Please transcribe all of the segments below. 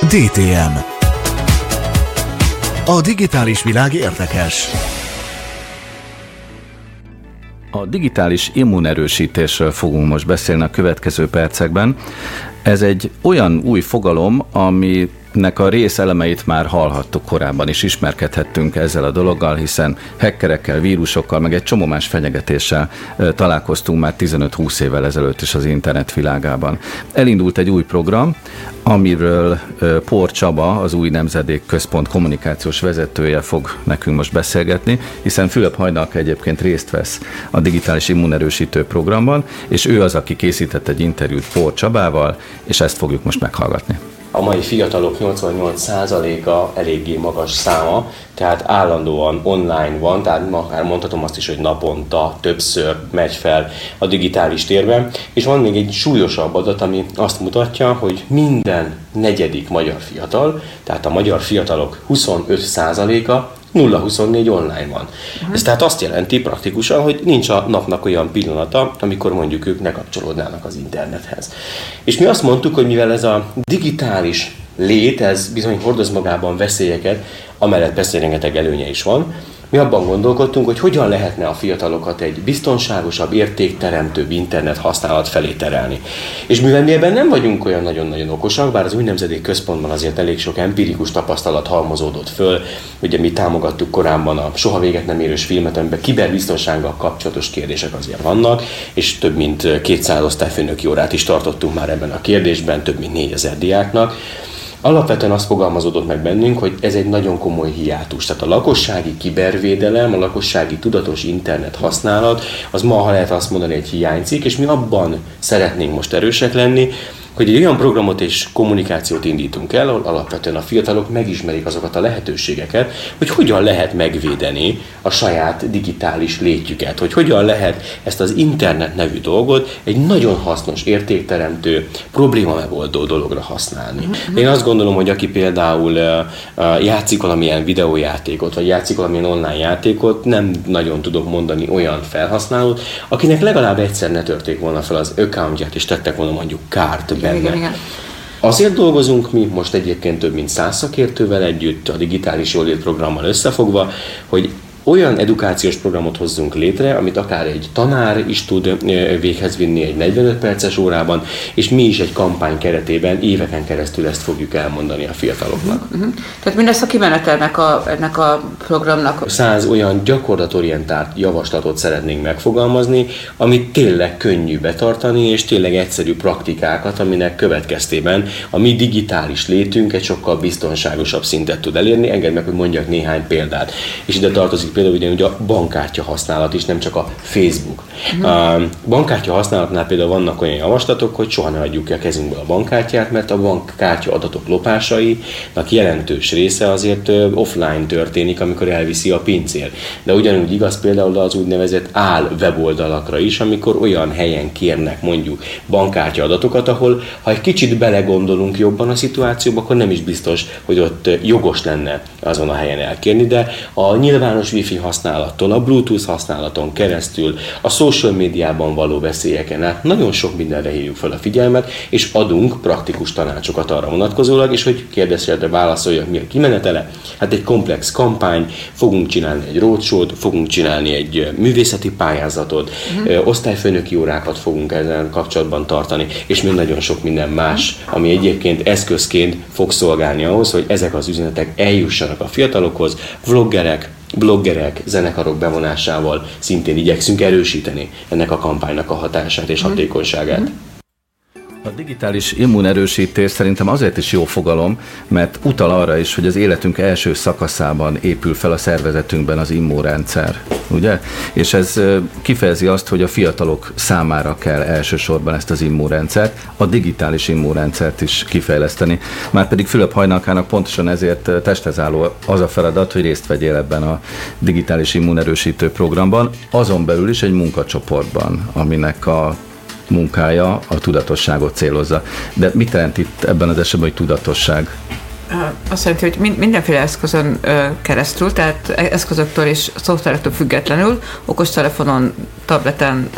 DTM A digitális világ érdekes. A digitális immunerősítésről fogunk most beszélni a következő percekben. Ez egy olyan új fogalom, ami nek a részelemeit már hallhattuk korábban is, ismerkedhettünk ezzel a dologgal, hiszen hackerekkel, vírusokkal, meg egy csomó más fenyegetéssel találkoztunk már 15-20 évvel ezelőtt is az internet világában. Elindult egy új program, amiről Por Csaba, az új Nemzedék Központ kommunikációs vezetője fog nekünk most beszélgetni, hiszen Fülöp Hajnalka egyébként részt vesz a digitális immunerősítő programban, és ő az, aki készített egy interjút Por Csabával, és ezt fogjuk most meghallgatni a mai fiatalok 88%-a eléggé magas száma, tehát állandóan online van, tehát akár mondhatom azt is, hogy naponta többször megy fel a digitális térben, és van még egy súlyosabb adat, ami azt mutatja, hogy minden negyedik magyar fiatal, tehát a magyar fiatalok 25%-a 0-24 online van. Uh-huh. Ez tehát azt jelenti praktikusan, hogy nincs a napnak olyan pillanata, amikor mondjuk ők ne kapcsolódnának az internethez. És mi azt mondtuk, hogy mivel ez a digitális lét, ez bizony hordoz magában veszélyeket, amellett persze rengeteg előnye is van, mi abban gondolkodtunk, hogy hogyan lehetne a fiatalokat egy biztonságosabb, értékteremtőbb internet használat felé terelni. És mivel mi ebben nem vagyunk olyan nagyon-nagyon okosak, bár az új nemzedék központban azért elég sok empirikus tapasztalat halmozódott föl, ugye mi támogattuk korábban a soha véget nem érős filmet, amiben kiberbiztonsággal kapcsolatos kérdések azért vannak, és több mint 200 osztályfőnöki órát is tartottunk már ebben a kérdésben, több mint 4000 diáknak. Alapvetően azt fogalmazódott meg bennünk, hogy ez egy nagyon komoly hiátus. Tehát a lakossági kibervédelem, a lakossági tudatos internet használat, az ma, ha lehet azt mondani, egy hiányzik, és mi abban szeretnénk most erősek lenni, hogy egy olyan programot és kommunikációt indítunk el, ahol alapvetően a fiatalok megismerik azokat a lehetőségeket, hogy hogyan lehet megvédeni a saját digitális létjüket, hogy hogyan lehet ezt az internet nevű dolgot egy nagyon hasznos, értékteremtő, probléma megoldó dologra használni. Mm-hmm. Én azt gondolom, hogy aki például játszik valamilyen videójátékot, vagy játszik valamilyen online játékot, nem nagyon tudok mondani olyan felhasználót, akinek legalább egyszer ne törték volna fel az accountját, és tettek volna mondjuk kárt benne. Igen, igen. Azért dolgozunk mi most egyébként több mint száz szakértővel együtt, a digitális jólét programmal összefogva, hogy olyan edukációs programot hozzunk létre, amit akár egy tanár is tud véghez vinni egy 45 perces órában, és mi is egy kampány keretében éveken keresztül ezt fogjuk elmondani a fiataloknak. Uh-huh. Tehát mindezt a kimenetelnek a, ennek a programnak? Száz olyan gyakorlatorientált javaslatot szeretnénk megfogalmazni, amit tényleg könnyű betartani, és tényleg egyszerű praktikákat, aminek következtében a mi digitális létünk egy sokkal biztonságosabb szintet tud elérni. Engedd meg, hogy mondjak néhány példát. És ide tartozik például ugye, a bankkártya használat is, nem csak a Facebook. Mm. A bankkártya használatnál például vannak olyan javaslatok, hogy soha ne adjuk ki a kezünkből a bankkártyát, mert a bankkártya adatok lopásainak jelentős része azért offline történik, amikor elviszi a pincér. De ugyanúgy igaz például az úgynevezett áll weboldalakra is, amikor olyan helyen kérnek mondjuk bankkártya adatokat, ahol ha egy kicsit belegondolunk jobban a szituációba, akkor nem is biztos, hogy ott jogos lenne azon a helyen elkérni, de a nyilvános wifi használattól, a bluetooth használaton keresztül, a social médiában való veszélyeken át nagyon sok mindenre hívjuk fel a figyelmet, és adunk praktikus tanácsokat arra vonatkozólag, és hogy kérdezésre válaszoljak, mi a kimenetele. Hát egy komplex kampány, fogunk csinálni egy roadshow fogunk csinálni egy művészeti pályázatot, uh-huh. osztályfőnöki órákat fogunk ezzel kapcsolatban tartani, és még nagyon sok minden más, ami egyébként eszközként fog szolgálni ahhoz, hogy ezek az üzenetek eljussanak a fiatalokhoz, vloggerek, bloggerek, zenekarok bevonásával szintén igyekszünk erősíteni ennek a kampánynak a hatását és mhm. hatékonyságát. Mm-hmm. A digitális immunerősítés szerintem azért is jó fogalom, mert utal arra is, hogy az életünk első szakaszában épül fel a szervezetünkben az immunrendszer, ugye? És ez kifejezi azt, hogy a fiatalok számára kell elsősorban ezt az immunrendszert, a digitális immunrendszert is kifejleszteni. Márpedig Fülöp Hajnalkának pontosan ezért testhez álló az a feladat, hogy részt vegyél ebben a digitális immunerősítő programban, azon belül is egy munkacsoportban, aminek a munkája a tudatosságot célozza. De mit jelent itt ebben az esetben, hogy tudatosság? Azt jelenti, hogy mindenféle eszközön keresztül, tehát eszközöktől és szoftverektől függetlenül, okostelefonon, tableten,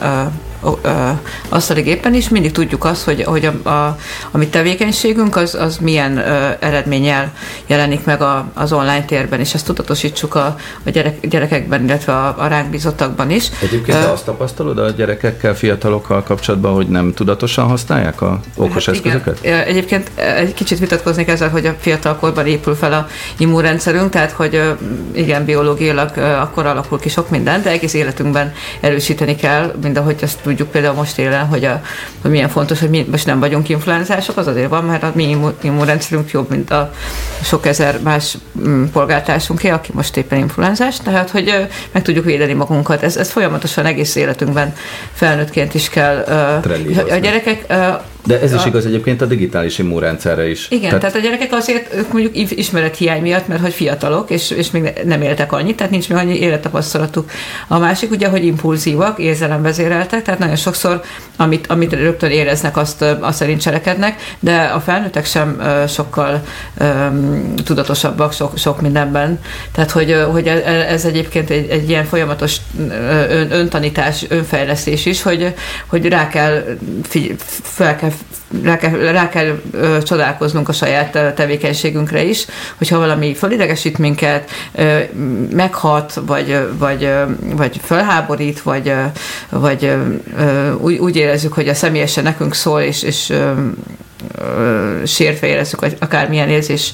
asztali gépen is, mindig tudjuk azt, hogy, hogy a, a, a mi tevékenységünk az, az milyen ö, eredménnyel jelenik meg a, az online térben, és ezt tudatosítsuk a, a gyerek, gyerekekben, illetve a, a ránk bízottakban is. Egyébként te azt tapasztalod a gyerekekkel, fiatalokkal kapcsolatban, hogy nem tudatosan használják a okos hát eszközöket? Igen. Egyébként egy kicsit vitatkoznék ezzel, hogy a fiatalkorban épül fel a immunrendszerünk, tehát hogy igen, biológiailag akkor alakul ki sok minden, de egész életünkben erősíteni kell, mind ahogy ezt tudjuk például most élen, hogy, a, hogy milyen fontos, hogy mi most nem vagyunk influenzások, az azért van, mert a mi immunrendszerünk jobb, mint a sok ezer más mm, polgártársunké, aki most éppen influenzás, tehát hogy meg tudjuk védeni magunkat. Ez, ez folyamatosan egész életünkben felnőttként is kell. A gyerekek de ez is a... igaz egyébként a digitális immunrendszerre is. Igen, tehát... tehát a gyerekek azért ők mondjuk ismerethiány miatt, mert hogy fiatalok, és, és még nem éltek annyit, tehát nincs még annyi élettapasztalatuk. A másik ugye, hogy impulzívak, érzelemvezéreltek, tehát nagyon sokszor, amit, amit rögtön éreznek, azt, azt szerint cselekednek, de a felnőttek sem sokkal um, tudatosabbak sok, sok mindenben. Tehát, hogy, hogy e, ez egyébként egy, egy ilyen folyamatos ön, öntanítás, önfejlesztés is, hogy, hogy rá kell, figy- fel kell rá kell, rá kell ö, csodálkoznunk a saját tevékenységünkre is, hogyha valami fölidegesít minket, ö, meghat, vagy, vagy, vagy felháborít, vagy, vagy ö, úgy, úgy érezzük, hogy a személyesen nekünk szól, és, és sértve érezzük, vagy akármilyen érzés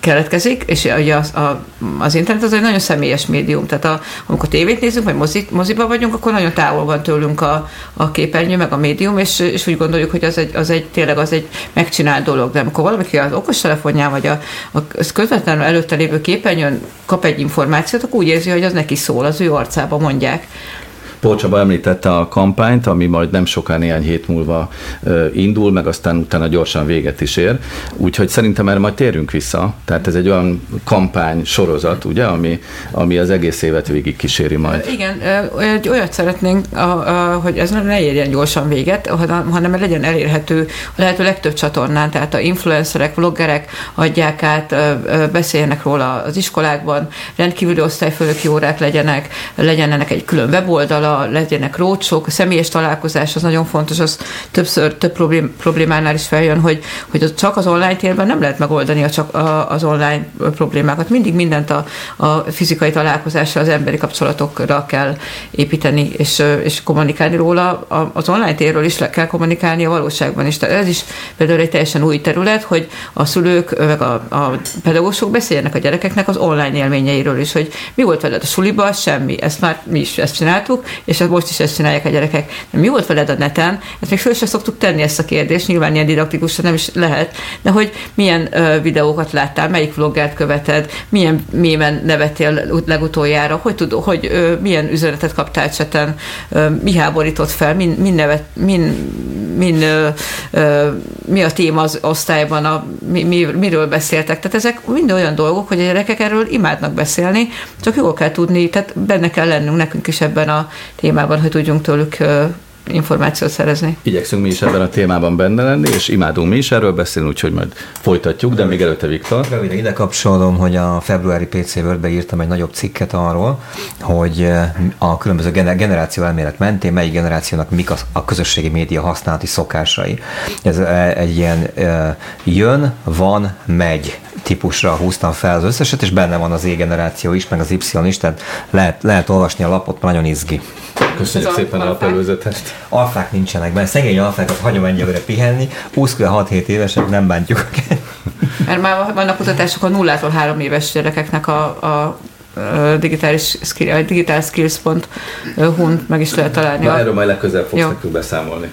keletkezik, és ugye az, a, az internet az egy nagyon személyes médium, tehát a, amikor tévét nézünk, vagy mozi, moziba vagyunk, akkor nagyon távol van tőlünk a, a képernyő, meg a médium, és, és úgy gondoljuk, hogy az egy, az egy tényleg az egy megcsinált dolog, de amikor valaki az okostelefonján, vagy a, a közvetlenül előtte lévő képernyőn kap egy információt, akkor úgy érzi, hogy az neki szól, az ő arcába mondják. Pócsaba említette a kampányt, ami majd nem soká néhány hét múlva indul, meg aztán utána gyorsan véget is ér. Úgyhogy szerintem erre majd térünk vissza. Tehát ez egy olyan kampány sorozat, ugye, ami, ami az egész évet végig kíséri majd. Igen, egy olyat szeretnénk, hogy ez ne érjen gyorsan véget, hanem legyen elérhető a lehető legtöbb csatornán, tehát a influencerek, vloggerek adják át, beszéljenek róla az iskolákban, rendkívüli osztályfőnöki órák legyenek, legyen ennek egy külön weboldala, legyenek rócsok, a személyes találkozás az nagyon fontos, az többször több problém, problémánál is feljön, hogy, hogy csak az online térben nem lehet megoldani a, csak a, az online problémákat. Mindig mindent a, a fizikai találkozásra, az emberi kapcsolatokra kell építeni, és, és kommunikálni róla. Az online térről is le kell kommunikálni a valóságban is. Tehát ez is például egy teljesen új terület, hogy a szülők, meg a, a pedagógusok beszéljenek a gyerekeknek az online élményeiről is, hogy mi volt veled a suliba, semmi. Ezt már mi is ezt csináltuk, és ezt most is ezt csinálják a gyerekek. De mi volt veled a neten? Ezt még föl sem szoktuk tenni ezt a kérdést, nyilván ilyen didaktikusan nem is lehet, de hogy milyen ö, videókat láttál, melyik vloggert követed, milyen mémen nevettél legutoljára, hogy tud, hogy ö, milyen üzenetet kaptál cseten, ö, mi háborított fel, min, min, nevet, min, min ö, ö, mi a téma az osztályban, a, mi, mi, miről beszéltek. Tehát ezek mind olyan dolgok, hogy a gyerekek erről imádnak beszélni, csak jól kell tudni, tehát benne kell lennünk nekünk is ebben a témában, hogy tudjunk tőlük információt szerezni. Igyekszünk mi is ebben a témában benne lenni, és imádunk mi is erről beszélni, úgyhogy majd folytatjuk, de még előtte Viktor. Röviden ide kapcsolom, hogy a februári PC Word-be írtam egy nagyobb cikket arról, hogy a különböző generáció elmélet mentén melyik generációnak mik a közösségi média használati szokásai. Ez egy ilyen jön, van, megy típusra húztam fel az összeset, és benne van az E generáció is, meg az Y is, tehát lehet, lehet olvasni a lapot, nagyon izgi. Köszönjük szépen a előzetest. Alfák nincsenek benne, szegény alfákat hagyom ennyi pihenni, 20-6-7 évesek nem bántjuk. Mert már vannak kutatások a nullától három éves gyerekeknek a, a digitális skill, digital skills.hu-n meg is lehet találni. Na, erről majd legközelebb fogsz nekünk beszámolni.